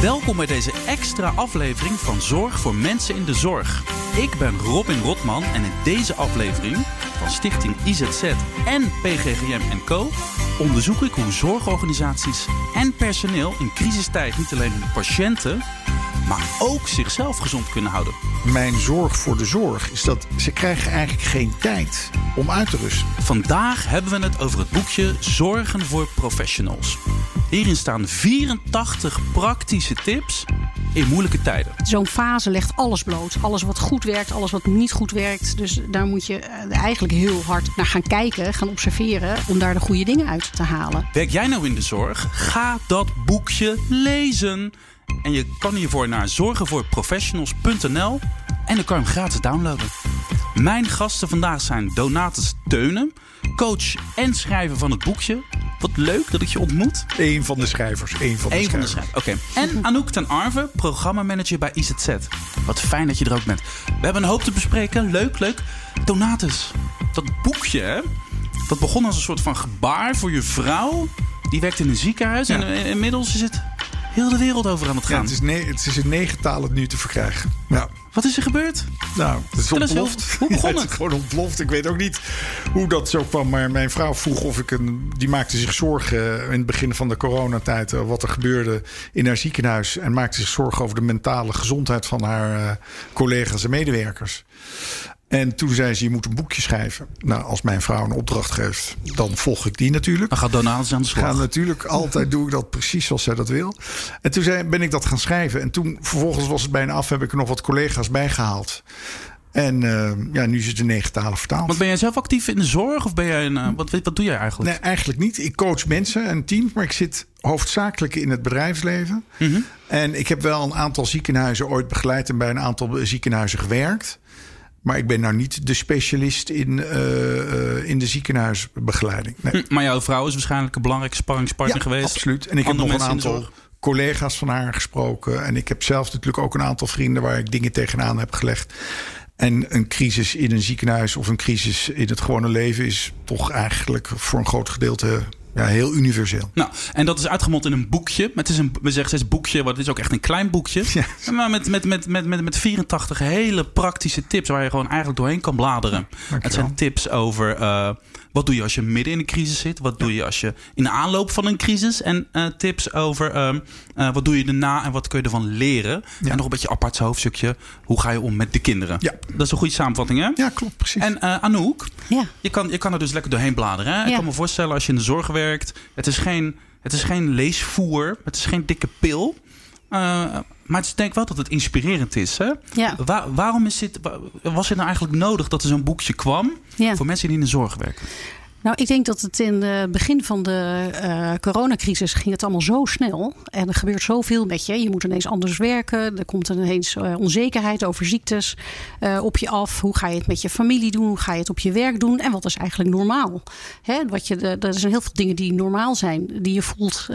Welkom bij deze extra aflevering van Zorg voor Mensen in de Zorg. Ik ben Robin Rotman en in deze aflevering van Stichting IZZ en PGGM Co. onderzoek ik hoe zorgorganisaties en personeel in crisistijd niet alleen hun patiënten, maar ook zichzelf gezond kunnen houden. Mijn zorg voor de zorg is dat ze krijgen eigenlijk geen tijd om uit te rusten. Vandaag hebben we het over het boekje Zorgen voor Professionals. Hierin staan 84 praktische tips in moeilijke tijden. Zo'n fase legt alles bloot. Alles wat goed werkt, alles wat niet goed werkt. Dus daar moet je eh, eigenlijk heel hard naar gaan kijken, gaan observeren... om daar de goede dingen uit te halen. Werk jij nou in de zorg? Ga dat boekje lezen. En je kan hiervoor naar zorgenvoorprofessionals.nl en dan kan je hem gratis downloaden. Mijn gasten vandaag zijn Donatus Teunen, coach en schrijver van het boekje. Wat leuk dat ik je ontmoet. Eén van de schrijvers. Eén van de Eén van de schrijvers. schrijvers. Oké. En Anouk ten Arve, programmamanager bij IZZ. Wat fijn dat je er ook bent. We hebben een hoop te bespreken. Leuk, leuk. Donatus, dat boekje, hè, dat begon als een soort van gebaar voor je vrouw. Die werkt in een ziekenhuis. Ja. En inmiddels is het heel de wereld over aan het Ja, gaan. het, is ne- het is in negen talen nu te verkrijgen. Ja. Wat is er gebeurd? Nou, het is ontploft. hoe- begon Ja, het het? is gewoon ontploft. Ik weet ook niet hoe dat zo kwam. Maar mijn vrouw vroeg of ik een. Die maakte zich zorgen in het begin van de coronatijd. eh, wat er gebeurde in haar ziekenhuis. En maakte zich zorgen over de mentale gezondheid van haar eh, collega's en medewerkers. En toen zei ze: Je moet een boekje schrijven. Nou, als mijn vrouw een opdracht geeft, dan volg ik die natuurlijk. Dan gaat Donatus aan de Ik ga slag. natuurlijk altijd doe ik dat precies zoals zij dat wil. En toen zei, ben ik dat gaan schrijven. En toen vervolgens was het bijna af, heb ik er nog wat collega's bijgehaald. En eh, ja, nu is het in negen talen vertaald. Want ben jij zelf actief in de zorg? Of ben jij een, eh, wat, wat doe jij eigenlijk? Nee, eigenlijk niet. Ik coach mensen en teams, maar ik zit hoofdzakelijk in het bedrijfsleven. Mhm. En ik heb wel een aantal ziekenhuizen ooit begeleid en bij een aantal ziekenhuizen gewerkt. Maar ik ben nou niet de specialist in, eh, eh, in de ziekenhuisbegeleiding. Nee. Hm, Maar jouw vrouw is waarschijnlijk een belangrijke sparringspartner geweest. Absoluut. En ik heb nog een aantal collega's van haar gesproken. En ik heb zelf natuurlijk ook een aantal vrienden waar ik dingen tegenaan heb gelegd. En een crisis in een ziekenhuis of een crisis in het gewone leven is toch eigenlijk voor een groot gedeelte ja, heel universeel. Nou, en dat is uitgemond in een boekje. Maar Het is een, we zeggen steeds boekje, maar het is ook echt een klein boekje. Ja. Maar met, met, met, met, met, met 84 hele praktische tips waar je gewoon eigenlijk doorheen kan bladeren. het zijn tips over eh, wat doe je als je midden in een crisis zit. Wat doe je als je in de aanloop van een crisis. En eh, tips over ehm, eh, wat doe je daarna en wat kun je ervan leren. Ja. En nog een beetje apart hoofdstukje. Hoe ga je om met de kinderen? Ja. Dat is een goede samenvatting, hè? Ja, klopt, precies. En eh, Anouk, Ja. je kan, je kan er dus lekker doorheen bladeren. Hè? Ik kan me voorstellen als je in de zorg werkt. Het is geen, het is geen leesvoer. Het is geen dikke pil. Eh, maar ik denk wel dat het inspirerend is. Hè? Ja. Waar- waarom is dit, wa- was het nou eigenlijk nodig dat er zo'n boekje kwam... Ja. voor mensen die in de zorg werken? Nou, ik denk dat het in het begin van de eh, coronacrisis ging het allemaal zo snel. En er gebeurt zoveel met je. Je moet ineens anders werken. Er komt ineens eh, onzekerheid over ziektes eh, op je af. Hoe ga je het met je familie doen? Hoe ga je het op je werk doen? En wat is eigenlijk normaal? Hè, wat je, er zijn heel veel dingen die normaal zijn. Die je voelt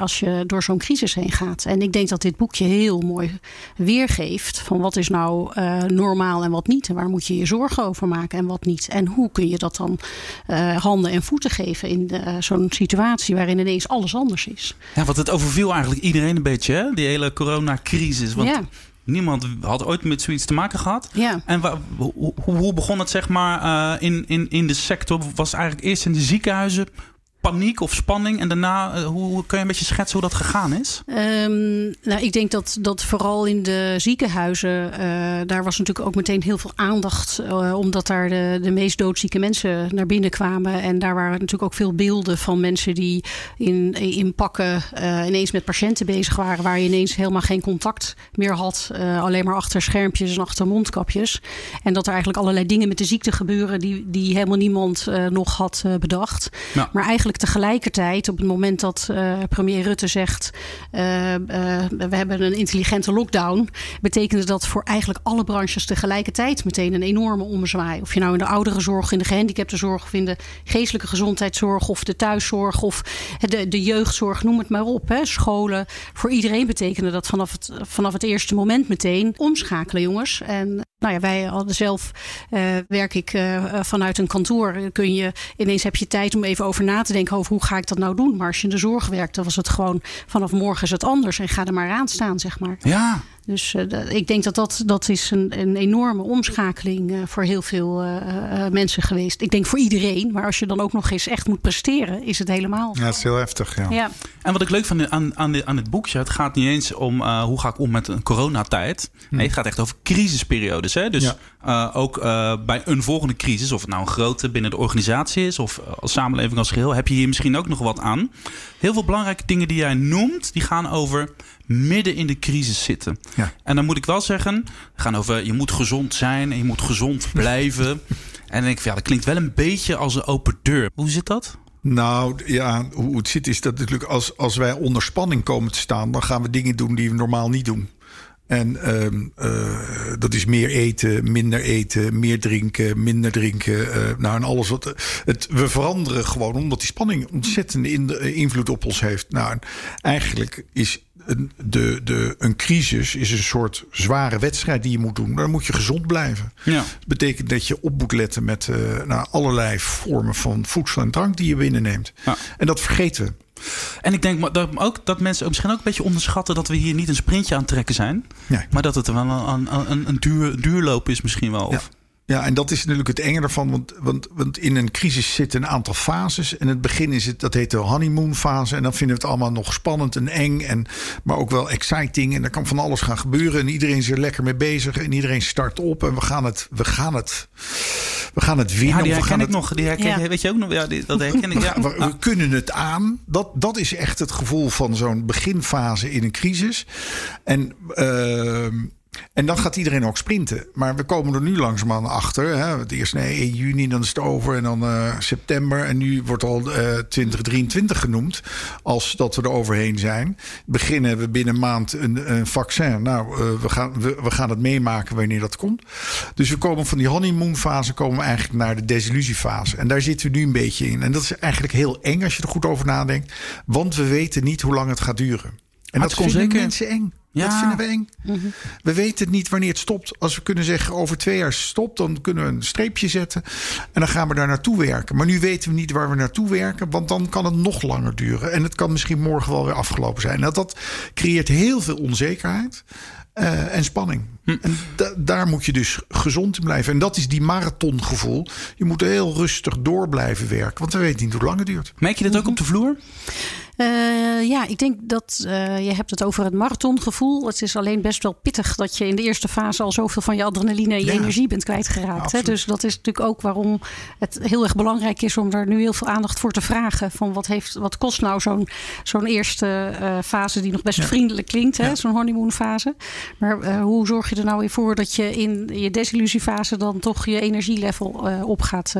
als je door zo'n crisis heen gaat. En ik denk dat dit boekje heel mooi weergeeft. Van wat is nou normaal en wat niet. En waar moet je je zorgen over maken en wat niet. En hoe kun je dat dan handen en voeten geven in eh, zo'n situatie waarin ineens alles anders is. Ja, want het overviel eigenlijk iedereen een beetje, hè? Die hele coronacrisis. Want Ja. niemand had ooit met zoiets te maken gehad. Ja. En hoe, begon het, zeg maar, eh, in, in, in de sector? Was het eigenlijk eerst in de ziekenhuizen paniek of spanning? En daarna, eh, hoe, kun je een beetje schetsen hoe dat gegaan is? Ehm, nou, ik denk dat, dat vooral in de ziekenhuizen, eh, daar was natuurlijk ook meteen heel veel aandacht, eh, omdat daar de, de meest doodzieke mensen naar binnen kwamen. En daar waren natuurlijk ook veel beelden van mensen die in, in pakken ineens met patiënten bezig waren, waar je ineens helemaal geen contact meer had, alleen maar achter schermpjes en achter mondkapjes. En dat er eigenlijk allerlei dingen met de ziekte gebeuren die, die helemaal niemand nog had bedacht. Ja. Maar eigenlijk tegelijkertijd, op het moment dat eh, premier Rutte zegt: eh, eh, we hebben een intelligente lockdown, betekende dat voor eigenlijk alle branches tegelijkertijd meteen een enorme ommezwaai. Of je nou in de ouderenzorg, in de gehandicaptenzorg, of in de geestelijke gezondheidszorg, of de thuiszorg, of de, de jeugdzorg, noem het maar op. Hè. Scholen. Voor iedereen betekende dat vanaf het, vanaf het eerste moment meteen omschakelen, jongens. En Nou ja, wij hadden zelf, uh, werk ik uh, vanuit een kantoor. Kun je, ineens heb je tijd om even over na te denken over hoe ga ik dat nou doen. Maar als je in de zorg werkt, dan was het gewoon vanaf morgen is het anders. En ga er maar aan staan, zeg maar. Ja, dus uh, ik denk dat dat, dat is een, een enorme omschakeling uh, voor heel veel uh, mensen geweest. Ik denk voor iedereen. Maar als je dan ook nog eens echt moet presteren, is het helemaal. Ja, het is heel heftig. Ja. ja. En wat ik leuk vind aan, aan, de, aan het boekje, het gaat niet eens om hoe ga ik om met een coronatijd. Nee, het gaat echt over crisisperiodes. Hè? Dus ja. Ook bij een volgende crisis, of het nou een grote binnen de organisatie is of als samenleving als geheel, heb je hier misschien ook nog wat aan. Heel veel belangrijke dingen die jij noemt, die gaan over midden in de crisis zitten. Ja. En dan moet ik wel zeggen, gaan over je moet gezond zijn en je moet gezond blijven. en dan denk ik, ja, dat klinkt wel een beetje als een open deur. Hoe zit dat? Nou ja, hoe het zit is dat natuurlijk als, als wij onder spanning komen te staan, dan gaan we dingen doen die we normaal niet doen. En uh, uh, dat is meer eten, minder eten, meer drinken, minder drinken. Uh, nou, en alles wat. Het, we veranderen gewoon omdat die spanning ontzettende invloed op ons heeft. Nou, eigenlijk is een, de, de, een crisis is een soort zware wedstrijd die je moet doen. Dan moet je gezond blijven. Ja. Dat betekent dat je op moet letten met nou, allerlei vormen van voedsel en drank die je binnenneemt. Ja. En dat vergeten we. En ik denk dat, ook, dat mensen misschien ook een beetje onderschatten dat we hier niet een sprintje aan het trekken zijn. Nee. Maar dat het wel een, een, een duur, duurloop is misschien wel. Ja. Ja, en dat is natuurlijk het enge ervan. Want, want, want in een crisis zitten een aantal fases. En het begin is het, dat heet de honeymoon fase. En dan vinden we het allemaal nog spannend en eng. En, maar ook wel exciting. En er kan van alles gaan gebeuren. En iedereen is er lekker mee bezig. En iedereen start op. En we gaan het, we gaan het, we gaan het winnen. Ja, die we herken gaan ik het, nog. Die herken, ja. Weet je ook nog? Ja, die, dat herken ik. Ja. We, we kunnen het aan. Dat, dat is echt het gevoel van zo'n beginfase in een crisis. En... Uh, en dan gaat iedereen ook sprinten. Maar we komen er nu langzamerhand achter. Hè. Het eerst nee, 1 juni, dan is het over. En dan uh, september. En nu wordt al uh, 2023 genoemd. Als dat we er overheen zijn. Beginnen we binnen een maand een, een vaccin. Nou, uh, we, gaan, we, we, gaan het meemaken wanneer dat komt. Dus we komen van die honeymoon fase komen we eigenlijk naar de desillusiefase. En daar zitten we nu een beetje in. En dat is eigenlijk heel eng als je er goed over nadenkt. Want we weten niet hoe lang het gaat duren. En dat vinden zeker. mensen eng. Ja. Dat vinden we eng. Mm -hmm. We weten niet wanneer het stopt. Als we kunnen zeggen over twee jaar stopt, dan kunnen we een streepje zetten. En dan gaan we daar naartoe werken. Maar nu weten we niet waar we naartoe werken, want dan kan het nog langer duren. En het kan misschien morgen wel weer afgelopen zijn. Nou, dat creëert heel veel onzekerheid. Uh, en spanning. Hm. En da daar moet je dus gezond in blijven. En dat is die marathongevoel. Je moet heel rustig door blijven werken. Want we weten niet hoe lang het duurt. Merk je dat ook op de vloer? Uh, ja, ik denk dat uh, je hebt het over het marathongevoel. Het is alleen best wel pittig dat je in de eerste fase al zoveel van je adrenaline en je ja. energie bent kwijtgeraakt. Hè? Dus dat is natuurlijk ook waarom het heel erg belangrijk is om daar nu heel veel aandacht voor te vragen. Van wat, heeft, wat kost nou zo'n zo'n eerste uh, fase die nog best ja. vriendelijk klinkt, hè? Zo'n honeymoon fase. Maar hoe zorg je er nou weer voor dat je in je desillusiefase dan toch je energielevel op gaat,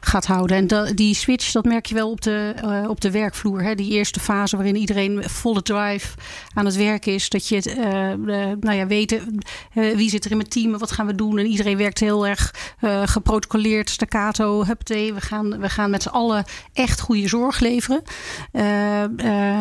gaat houden? En da, die switch, dat merk je wel op de, op de werkvloer. Hè? Die eerste fase waarin iedereen volle drive aan het werk is. Dat je uh, uh, nou ja, weten uh, wie zit er in mijn team, wat gaan we doen. En iedereen werkt heel erg geprotocoleerd, staccato, hupte. We gaan, we gaan met z'n allen echt goede zorg leveren.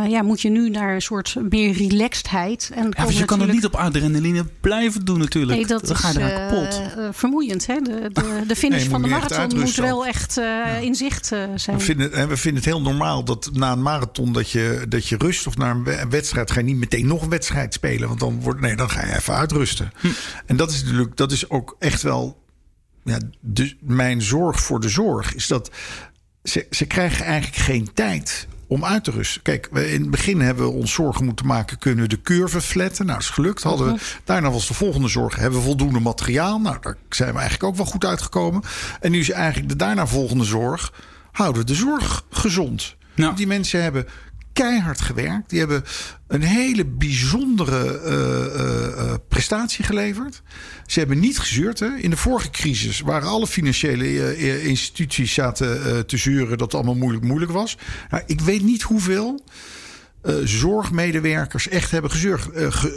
ja, moet je nu naar een soort meer relaxedheid. En ja, want je kan het niet op adrenaline blijven doen natuurlijk. Nee, dat Dan ga je er kapot. vermoeiend. Hè? De, de, de finish Nee, van de marathon moet wel echt in zicht zijn. We vinden, en we vinden het heel normaal dat na een marathon dat je, dat je rust of naar een wedstrijd ga je niet meteen nog een wedstrijd spelen. Want dan, wordt, nee, dan ga je even uitrusten. Hm. En dat is natuurlijk, dat is ook echt wel ja, de, mijn zorg voor de zorg. Is dat ze, ze krijgen eigenlijk geen tijd om uit te rusten. Kijk, we in het begin hebben we ons zorgen moeten maken... kunnen we de curve flatten? Nou, dat is gelukt. Hadden we, daarna was de volgende zorg... hebben we voldoende materiaal? Nou, daar zijn we eigenlijk ook wel goed uitgekomen. En nu is eigenlijk de daarna volgende zorg... houden we de zorg gezond. Ja. Die mensen hebben keihard gewerkt. Die hebben een hele bijzondere uh, uh, prestatie geleverd. Ze hebben niet gezeurd. Hè. In de vorige crisis waren alle financiële instituties zaten te zeuren dat het allemaal moeilijk moeilijk was. Nou, ik weet niet hoeveel zorgmedewerkers echt hebben gezeurd,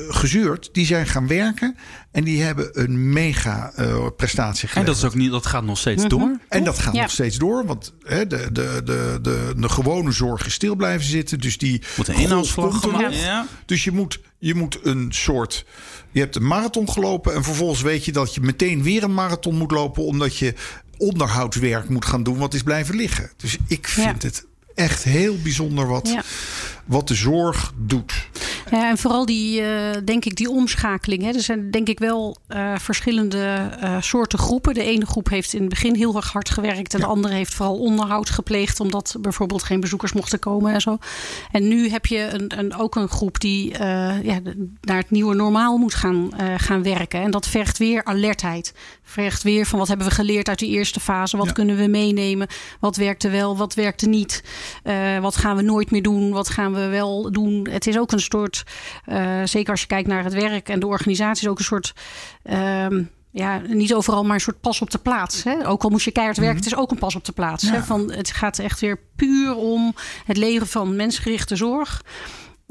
gezeurd. Die zijn gaan werken en die hebben een mega prestatie geleverd. En dat, is ook niet, dat gaat nog steeds door? Mhm. En dat gaat nog steeds door, want hè, de, de, de, de, de gewone zorg is stil blijven zitten. Dus die moet een inhoudsvlag gemaakt. Ja. Dus je moet, je moet een soort. Je hebt een marathon gelopen en vervolgens weet je dat je meteen weer een marathon moet lopen, omdat je onderhoudswerk moet gaan doen wat is blijven liggen. Dus ik vind het echt heel bijzonder wat, wat de zorg doet. Ja, en vooral die, uh, denk ik, die omschakeling. Hè. Er zijn denk ik wel uh, verschillende uh, soorten groepen. De ene groep heeft in het begin heel erg hard gewerkt. En de andere heeft vooral onderhoud gepleegd. Omdat bijvoorbeeld geen bezoekers mochten komen en zo. En nu heb je een, een ook een groep die ja, naar het nieuwe normaal moet gaan, gaan werken. En dat vergt weer alertheid. Vergt weer van wat hebben we geleerd uit die eerste fase. Wat kunnen we meenemen? Wat werkte wel, wat werkte niet? wat gaan we nooit meer doen? Wat gaan we wel doen? Het is ook een soort uh, zeker als je kijkt naar het werk en de organisatie, is ook een soort. Uh, ja, niet overal, maar een soort pas op de plaats. Hè? Ook al moest je keihard werken, mhm. het is ook een pas op de plaats. Hè? Van, het gaat echt weer puur om het leren van mensgerichte zorg.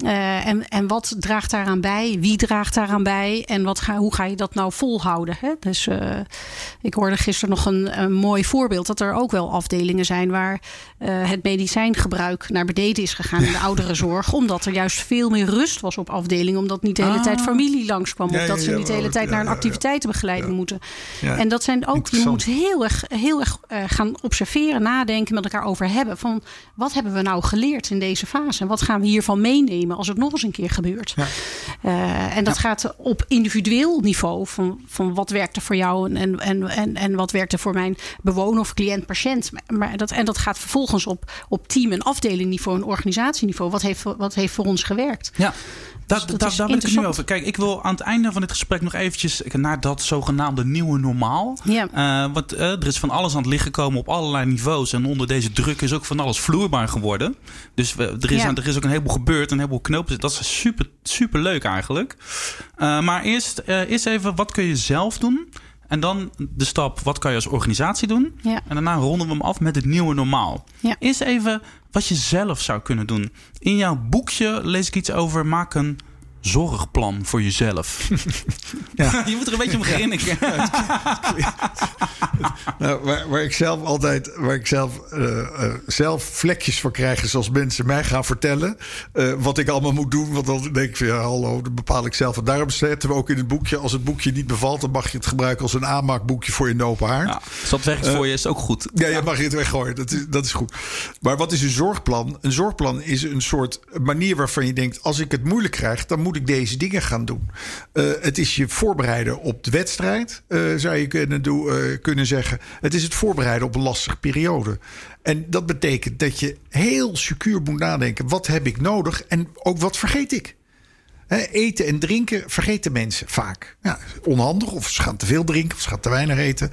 Uh, en, en wat draagt daaraan bij? Wie draagt daaraan bij? En wat ga, hoe ga je dat nou volhouden? Hè? Dus uh, ik hoorde gisteren nog een, een, mooi voorbeeld dat er ook wel afdelingen zijn waar uh, het medicijngebruik naar beneden is gegaan in de ouderenzorg. Omdat er juist veel meer rust was op afdelingen. Omdat niet de hele tijd ah. familie langskwam. Of dat ze niet de hele tijd naar een activiteitenbegeleiding moeten. En dat zijn ook, je moet heel erg, heel erg gaan observeren, nadenken, met elkaar over hebben. Van wat hebben we nou geleerd in deze fase? En wat gaan we hiervan meenemen? Als het nog eens een keer gebeurt. Ja. Uh, en dat gaat op individueel niveau van, van wat werkt er voor jou en, en, en, en wat werkt er voor mijn bewoner of cliënt, patiënt. Maar dat, en dat gaat vervolgens op, op team- en afdelingniveau en organisatieniveau. Wat heeft, wat heeft voor ons gewerkt? Ja. Dus dat, dat, daar ben ik het nu over. Kijk, ik wil aan het einde van dit gesprek nog eventjes naar dat zogenaamde nieuwe normaal. Ja. Uh, want uh, er is van alles aan het licht gekomen op allerlei niveaus. En onder deze druk is ook van alles vloeibaar geworden. Dus er, is, er is ook een heleboel gebeurd, een heleboel knopen. Dat is super, super leuk eigenlijk. Uh, maar eerst, eerst even, wat kun je zelf doen? En dan de stap, wat kan je als organisatie doen? Ja. En daarna ronden we hem af met het nieuwe normaal. Ja. Eerst even wat je zelf zou kunnen doen. In jouw boekje lees ik iets over maak een zorgplan voor jezelf. ja. je moet er een beetje om grinniken. nou, waar, waar, ik zelf altijd waar ik zelf, uh, uh, zelf vlekjes voor krijg... is als mensen mij gaan vertellen uh, wat ik allemaal moet doen. Want dan denk ik van ja, hallo, dat bepaal ik zelf. En daarom zetten we ook in het boekje... als het boekje niet bevalt, dan mag je het gebruiken... als een aanmaakboekje voor in de open haard. Ja, als dat werkt voor je, is ook goed. Ja, je mag je het weggooien. Dat is, dat is goed. Maar wat is een zorgplan? Een zorgplan is een soort manier waarvan je denkt... als ik het moeilijk krijg, dan moet ik deze dingen gaan doen. Uh, het is je voorbereiden op de wedstrijd, uh, zou je kunnen, doen, uh, kunnen zeggen. Het is het voorbereiden op een lastige periode. En dat betekent dat je heel secuur moet nadenken: wat heb ik nodig en ook wat vergeet ik? eten en drinken vergeten mensen vaak. Ja, onhandig, of ze gaan te veel drinken, of ze gaan te weinig eten.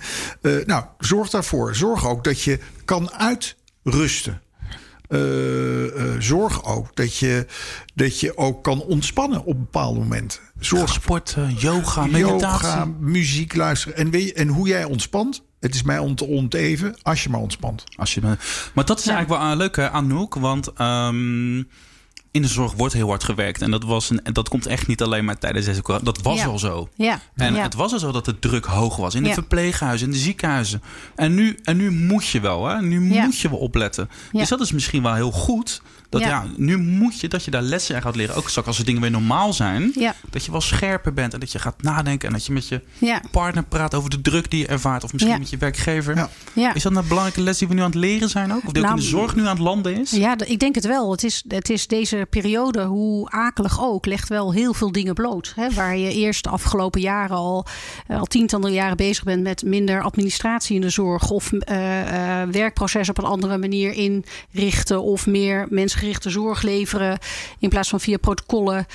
nou, zorg daarvoor. Zorg ook dat je kan uitrusten. Uh, uh, zorg ook dat je, dat je ook kan ontspannen op bepaalde momenten. Zorg sporten, yoga, meditatie. Yoga, muziek luisteren. En, weet je, en hoe jij ontspant, het is mij om te onteven als je maar ontspant. Als je maar dat is ja. eigenlijk wel een leuke Anouk, want um, in de zorg wordt heel hard gewerkt. En dat, was een, dat komt echt niet alleen maar tijdens deze corona. Dat was al zo. Ja. En het was al zo dat de druk hoog was. In de verpleeghuizen, in de ziekenhuizen. En nu, en nu moet je wel. Hè? Nu moet je wel opletten. Dus dat is misschien wel heel goed. Dat ja. nu moet je dat je daar lessen in gaat leren. Ook straks als de dingen weer normaal zijn. Dat je wel scherper bent. En dat je gaat nadenken. En dat je met je partner praat over de druk die je ervaart. Of misschien met je werkgever. Is dat een belangrijke les die we nu aan het leren zijn ook? Of die ook in de nou, zorg nu aan het landen is? Ja, ik denk het wel. Het is, het is deze periode, hoe akelig ook, legt wel heel veel dingen bloot. Hè? Waar je eerst de afgelopen jaren al, eh, al tientallen jaren bezig bent met minder administratie in de zorg. Of uh, uh, werkproces op een andere manier inrichten. Of meer mensen gerichte zorg leveren in plaats van via protocollen.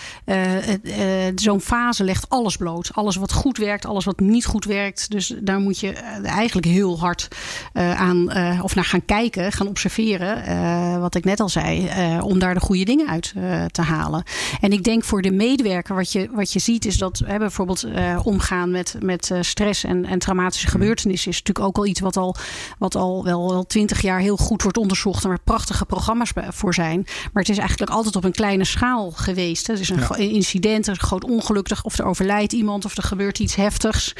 Zo'n fase legt alles bloot. Alles wat goed werkt, alles wat niet goed werkt. Dus daar moet je eigenlijk heel hard aan of naar gaan kijken, gaan observeren. wat ik net al zei, om daar de goede dingen uit uit te halen. En ik denk voor de medewerker, wat je, wat je ziet, is dat hè, bijvoorbeeld omgaan met, met stress en, en traumatische mm. gebeurtenissen, is natuurlijk ook al iets wat al, wat al wel twintig jaar heel goed wordt onderzocht en waar prachtige programma's voor zijn. Maar het is eigenlijk altijd op een kleine schaal geweest. Het is een ja. incident, een groot ongeluk, of er overlijdt iemand of er gebeurt iets heftigs.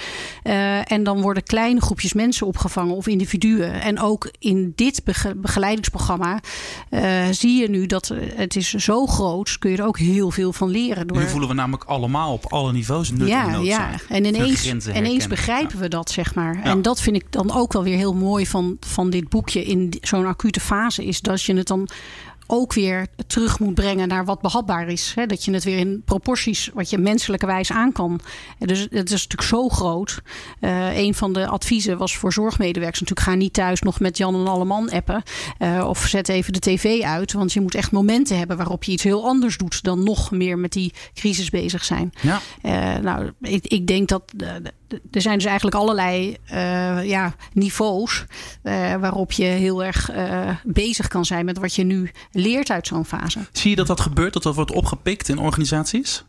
En dan worden kleine groepjes mensen opgevangen of individuen. En ook in dit begeleidingsprogramma uh, zie je nu dat het is zo groot, kun je er ook heel veel van leren. Door... Nu voelen we namelijk allemaal op alle niveaus nut ja, en Ja, en ineens, ineens begrijpen we dat, zeg maar. En dat vind ik dan ook wel weer heel mooi van, van dit boekje in zo'n acute fase, is dat je het dan ook weer terug moet brengen naar wat behapbaar is. Hè? Dat je het weer in proporties wat je menselijke wijs aan kan. Dus het is natuurlijk zo groot. Uh, een van de adviezen was voor zorgmedewerkers natuurlijk... ga niet thuis nog met Jan en Alleman appen. Uh, of zet even de tv uit. Want je moet echt momenten hebben waarop je iets heel anders doet... dan nog meer met die crisis bezig zijn. Ja. Uh, nou, ik, ik, denk dat er zijn dus eigenlijk allerlei uh, ja, niveaus uh, waarop je heel erg uh, bezig kan zijn met wat je nu leert uit zo'n fase. Zie je dat dat gebeurt, dat dat wordt opgepikt in organisaties?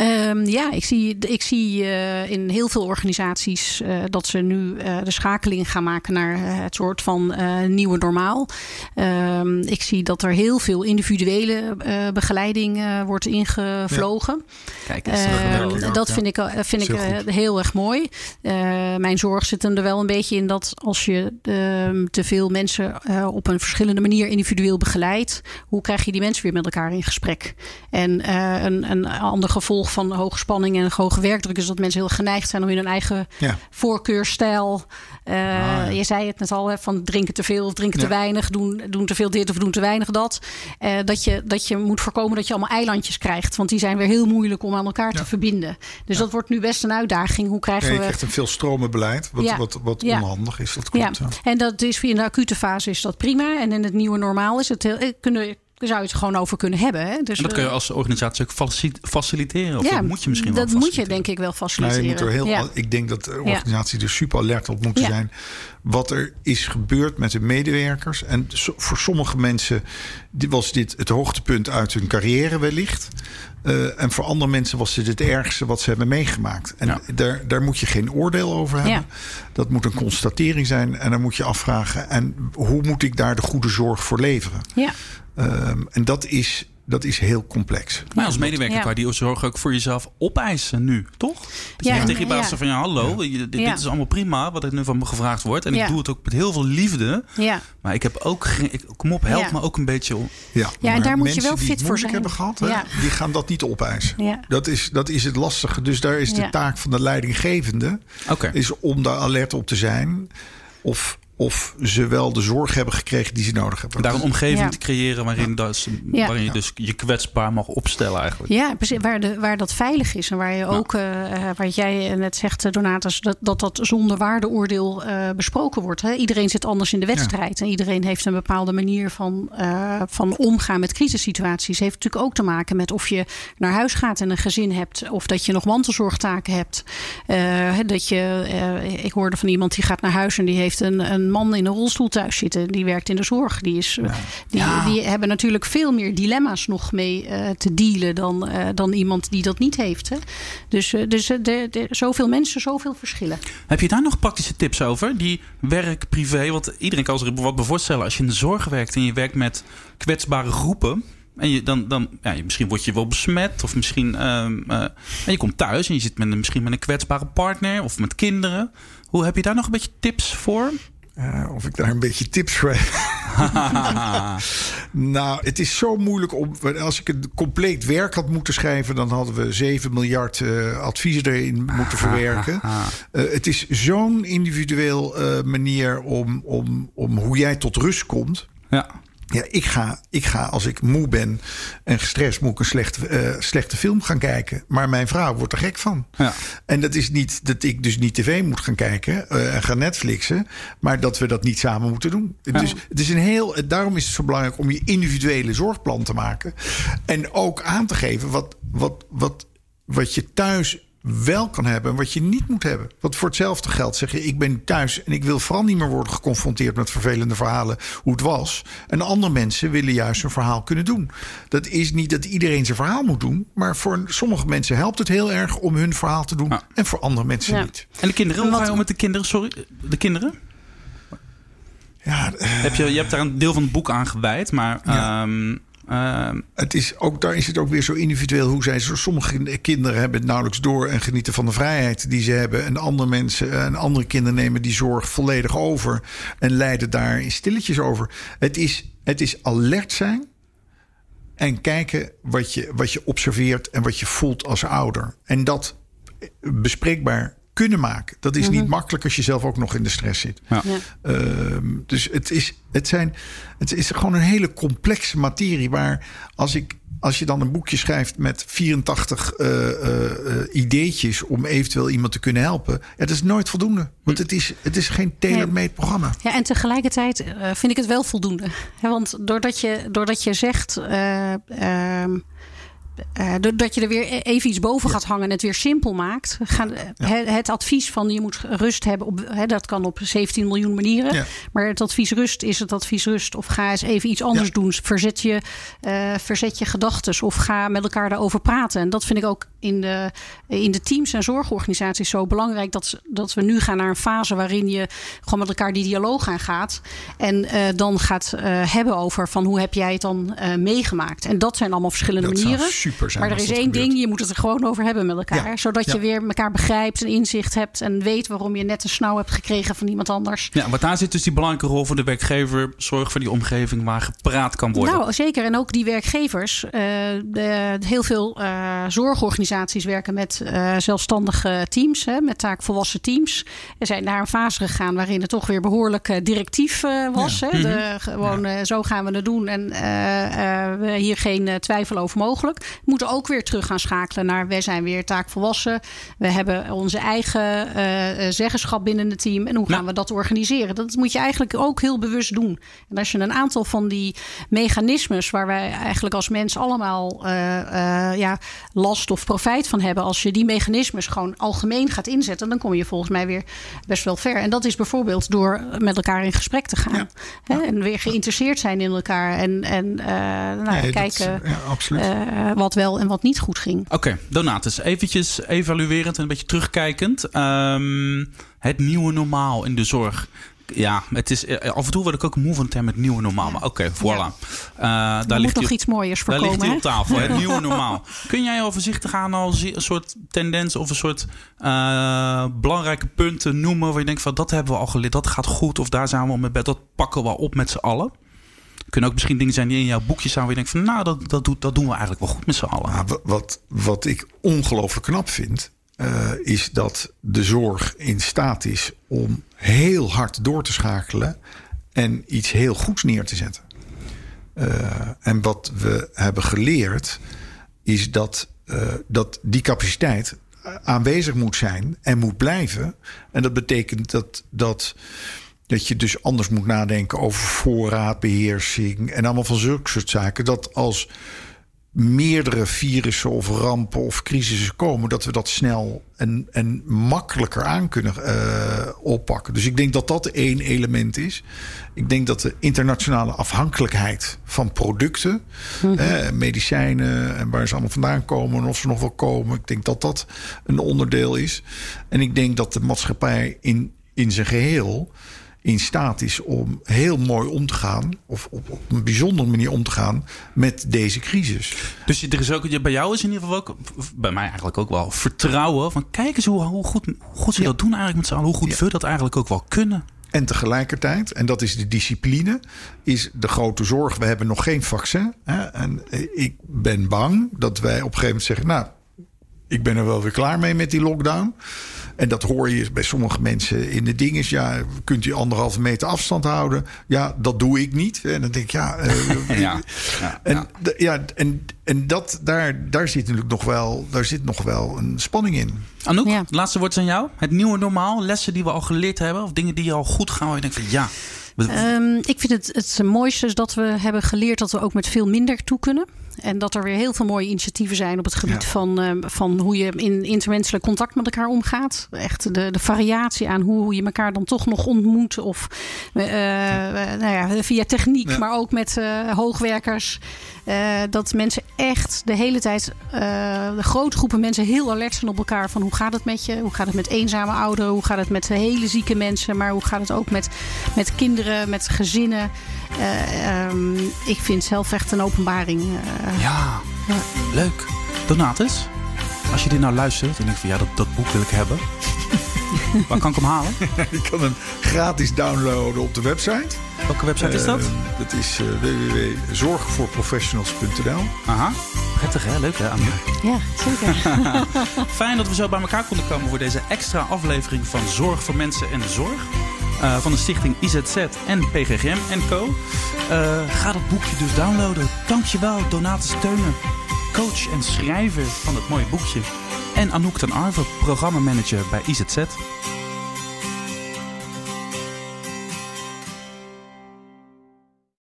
Um, ja, ik zie, ik zie uh, in heel veel organisaties uh, dat ze nu uh, de schakeling gaan maken naar het soort van nieuwe normaal. Um, ik zie dat er heel veel individuele begeleiding wordt ingevlogen. Ja. Kijk, dat, dat vind ik, vind ik heel erg mooi. mijn zorg zit er wel een beetje in dat als je ehm, te veel mensen op een verschillende manier individueel begeleidt, hoe krijg je die mensen weer met elkaar in gesprek? En een, een ander gevolg van hoge spanning en hoge werkdruk is dat mensen heel geneigd zijn om in hun eigen ja. voorkeurstijl. Uh, ah, Je zei het net al, hè, van drinken te veel of drinken te weinig, doen, doen te veel dit of doen te weinig dat. Uh, dat, je, dat je moet voorkomen dat je allemaal eilandjes krijgt, want die zijn weer heel moeilijk om aan elkaar te verbinden. Dus dat wordt nu best een uitdaging. Hoe krijgen we. Je krijgt een veel stromenbeleid, wat, wat, wat onhandig is. Dat klopt. Ja. En dat is in de acute fase is dat prima. En in het nieuwe normaal is het heel. Eh, kunnen daar zou je het gewoon over kunnen hebben. Hè? Dus, en dat kun je eh, als organisatie ook faciliteren. Of ja, dat moet je misschien dat wel moet je denk ik wel faciliteren. Nou, je moet er heel, Ik denk dat organisaties er super alert op moeten zijn. Wat er is gebeurd met de medewerkers. En voor sommige mensen was dit het hoogtepunt uit hun carrière wellicht. Uh, en voor andere mensen was dit het ergste wat ze hebben meegemaakt. En daar, daar moet je geen oordeel over hebben. Dat moet een constatering zijn. En dan moet je afvragen: en hoe moet ik daar de goede zorg voor leveren? Ja. Um, en dat is, dat is heel complex. Maar als medewerker ja. kan je die zorg ook voor jezelf opeisen nu, toch? Dat je ja, tegen je baas van ja, hallo, dit, dit, is allemaal prima wat er nu van me gevraagd wordt. En ik doe het ook met heel veel liefde. Ja. Maar ik heb ook geen, kom op, help me ook een beetje om. Ja, ja en daar moet je wel fit voor zijn. hebben gehad, hè, die gaan dat niet opeisen. Dat, is, dat is het lastige. Dus daar is de taak van de leidinggevende, okay. is om daar alert op te zijn. Of of ze wel de zorg hebben gekregen die ze nodig hebben. Daar een omgeving te creëren waarin, dat, waarin je dus je kwetsbaar mag opstellen eigenlijk. Ja, precies. Waar, de, waar dat veilig is. En waar je ook, uh, wat jij net zegt, eh, Donatus, dat dat, dat zonder waardeoordeel uh, besproken wordt. Hè? Iedereen zit anders in de wedstrijd. En iedereen heeft een bepaalde manier van, uh, van omgaan met crisissituaties. Heeft natuurlijk ook te maken met of je naar huis gaat en een gezin hebt. Of dat je nog mantelzorgtaken hebt. dat je, ik hoorde van iemand die gaat naar huis en die heeft een, een man in een rolstoel thuis zitten. Die werkt in de zorg. Die, is, die, die hebben natuurlijk veel meer dilemma's nog mee uh, te dealen dan, uh, dan iemand die dat niet heeft. Hè? Dus, uh, dus de, de, zoveel mensen, zoveel verschillen. Heb je daar nog praktische tips over? Die werk, privé. Want iedereen kan zich wat voorstellen. Als je in de zorg werkt en je werkt met kwetsbare groepen. En je, dan, dan, ja, misschien word je wel besmet. Of misschien. Uh, uh, en je komt thuis en je zit met een, misschien met een kwetsbare partner of met kinderen. Hoe heb je daar nog een beetje tips voor? Uh, of ik daar een beetje tips voor heb. nou, het is zo moeilijk om. Als ik een compleet werk had moeten schrijven, dan hadden we 7 miljard uh, adviezen erin moeten verwerken. Uh, het is zo'n individueel manier om, om, om hoe jij tot rust komt. Ja. Ja, ik ga, ik ga als ik moe ben en gestrest, moet ik een slechte, uh, slechte film gaan kijken. Maar mijn vrouw wordt er gek van. Ja. En dat is niet dat ik dus niet tv moet gaan kijken uh, en gaan Netflixen. Maar dat we dat niet samen moeten doen. Ja. Dus het is een heel, daarom is het zo belangrijk om je individuele zorgplan te maken. En ook aan te geven wat, wat, wat, wat je thuis wel kan hebben en wat je niet moet hebben. Want voor hetzelfde geld zeg je: ik ben thuis en ik wil vooral niet meer worden geconfronteerd met vervelende verhalen hoe het was. En andere mensen willen juist een verhaal kunnen doen. Dat is niet dat iedereen zijn verhaal moet doen, maar voor sommige mensen helpt het heel erg om hun verhaal te doen en voor andere mensen Ja. niet. En de kinderen, hoe ga je om met de kinderen? Sorry, de kinderen? Ja, eh, Heb je, je hebt daar een deel van het boek aan gewijd, maar... Ja. ehm, ehm, het is ook, daar is het ook weer zo individueel hoe zij. Sommige kinderen hebben het nauwelijks door en genieten van de vrijheid die ze hebben. En andere mensen en andere kinderen nemen die zorg volledig over en leiden daar in stilletjes over. Het is, het is alert zijn en kijken wat je, wat je observeert en wat je voelt als ouder. En dat bespreekbaar kunnen maken. Dat is niet makkelijk als je zelf ook nog in de stress zit. ja. Ja. Ehm, dus het is, het, zijn, het is gewoon een hele complexe materie. Waar als, ik, als je dan een boekje schrijft met 84 eh, eh, eh, ideetjes om eventueel iemand te kunnen helpen. Ja, dat is nooit voldoende. Want het is, het is geen tailor-made programma. Ja, en tegelijkertijd eh, vind ik het wel voldoende. Hè, want doordat je, doordat je zegt. Eh, doordat je er weer e- even iets boven gaat hangen en het weer simpel maakt. Gaan, eh, het, het advies van je moet rust hebben, op, hè, dat kan op 17 miljoen manieren. Ja. Maar het advies rust is het advies rust. Of ga eens even iets anders doen. Verzet je, eh verzet je gedachten. Of ga met elkaar daarover praten. En dat vind ik ook in de, in de teams en zorgorganisaties zo belangrijk. Dat, dat we nu gaan naar een fase waarin je gewoon met elkaar die dialoog aangaat. En eh, dan gaat eh, hebben over van hoe heb jij het dan eh, meegemaakt. En dat zijn allemaal verschillende Dat manieren. super zijn maar er is één gebeurt. ding, je moet het er gewoon over hebben met elkaar. Ja. Zodat Ja. je weer elkaar begrijpt en inzicht hebt. En weet waarom je net een snauw hebt gekregen van iemand anders. ja, want daar zit dus die belangrijke rol van de werkgever. Zorg voor die omgeving waar gepraat kan worden. Nou, zeker. En ook die werkgevers. De, heel veel eh, zorgorganisaties werken met eh, zelfstandige teams, hè, met taakvolwassen teams. Er zijn naar een fase gegaan waarin het toch weer behoorlijk eh, directief eh, was. Hè? De, gewoon zo gaan we het doen en we hier geen twijfel over mogelijk. We moeten ook weer terug gaan schakelen naar wij zijn weer taakvolwassen. We hebben onze eigen zeggenschap binnen het team. En hoe gaan Nou. we dat organiseren? Dat moet je eigenlijk ook heel bewust doen. En als je een aantal van die mechanismes waar wij eigenlijk als mens allemaal ja, last of profijt van hebben, als je die mechanismes gewoon algemeen gaat inzetten, dan kom je volgens mij weer best wel ver. En dat is bijvoorbeeld door met elkaar in gesprek te gaan. Hè? En weer geïnteresseerd zijn in elkaar. En, en eh, nou, Nee, kijken eh, wat wel en wat niet goed ging. Oké, Donatus, eventjes evaluerend en een beetje terugkijkend. Ehm, het nieuwe normaal in de zorg. Ja, het is, eh, af en toe word ik ook moe van term het nieuwe normaal. Maar oké, voilà. Ja. Eh, daar Er ligt moet nog iets mooiers Daar ligt hij op tafel, het nieuwe normaal. Kun jij overzichtig aan al een soort tendens of een soort eh, belangrijke punten noemen... waar je denkt van dat hebben we al geleerd, dat gaat goed... of daar zijn we al met bed, dat pakken we al op met z'n allen? Kunnen ook misschien dingen zijn die in jouw boekje staan... waar je denkt van nou, dat, dat, doet, dat doen we eigenlijk wel goed met z'n allen. Maar wa- wat, wat ik ongelooflijk knap vind, eh, is dat de zorg in staat is om heel hard door te schakelen en iets heel goeds neer te zetten. Eh, en wat we hebben geleerd, is dat, eh, dat die capaciteit aanwezig moet zijn en moet blijven. En dat betekent dat. dat dat je dus anders moet nadenken over voorraadbeheersing en allemaal van zulke soort zaken. Dat als meerdere virussen of rampen of crisissen komen, dat we dat snel en, en makkelijker aan kunnen eh, oppakken. Dus ik denk dat dat één element is. Ik denk dat de internationale afhankelijkheid van producten, eh, medicijnen en waar ze allemaal vandaan komen en of ze nog wel komen, ik denk dat dat een onderdeel is. En ik denk dat de maatschappij in, in zijn geheel in staat is om heel mooi om te gaan, of op, op een bijzondere manier om te gaan met deze crisis. Dus er is ook, bij jou is in ieder geval ook, bij mij eigenlijk ook wel, vertrouwen. Van kijk eens hoe, hoe, goed, hoe goed ze Ja. dat doen eigenlijk met z'n allen. Hoe goed Ja. we dat eigenlijk ook wel kunnen. En tegelijkertijd, en dat is de discipline, is de grote zorg. We hebben nog geen vaccin. Hè? En ik ben bang dat wij op een gegeven moment zeggen: Nou, ik ben er wel weer klaar mee met die lockdown. En dat hoor je bij sommige mensen in de dingen. Ja, kunt u anderhalve meter afstand houden? Ja, dat doe ik niet. En dan denk ik, ja. eh, Ja, ja, en, ja. en, en dat, daar, daar zit natuurlijk nog wel, daar zit nog wel een spanning in. Anouk, Ja. het laatste woord is aan jou. Het nieuwe normaal, lessen die we al geleerd hebben. Of dingen die al goed gaan. Waar je denkt van ja. Ehm, ik vind het het mooiste is dat we hebben geleerd dat we ook met veel minder toe kunnen. En dat er weer heel veel mooie initiatieven zijn op het gebied van, uh, van hoe je in intermenselijk contact met elkaar omgaat. Echt de, de variatie aan hoe je elkaar dan toch nog ontmoet. Of uh, nou ja, via techniek, maar ook met hoogwerkers. Dat mensen echt de hele tijd, de grote groepen mensen heel alert zijn op elkaar. Van hoe gaat het met je? Hoe gaat het met eenzame ouderen? Hoe gaat het met hele zieke mensen? Maar hoe gaat het ook met, met kinderen, met gezinnen? Um, ik vind zelf echt een openbaring. Ja, ja, leuk. Donatus, als je dit nou luistert en denkt van ja, dat, dat boek wil ik hebben. Waar kan ik hem halen? je kan hem gratis downloaden op de website. Welke website is dat? Uh, dat is uh, www.zorgvoorprofessionals.nl. Aha. Prettig hè? Leuk hè, Anne? Ja, zeker. Fijn dat we zo bij elkaar konden komen voor deze extra aflevering van Zorg voor Mensen en de Zorg. Uh, van de stichting IZZ en PGGM Co. ga dat boekje dus downloaden. Dankjewel, Donatus Steunen, coach en schrijver van het mooie boekje. En Anouk ten Arve, programmamanager bij IZZ.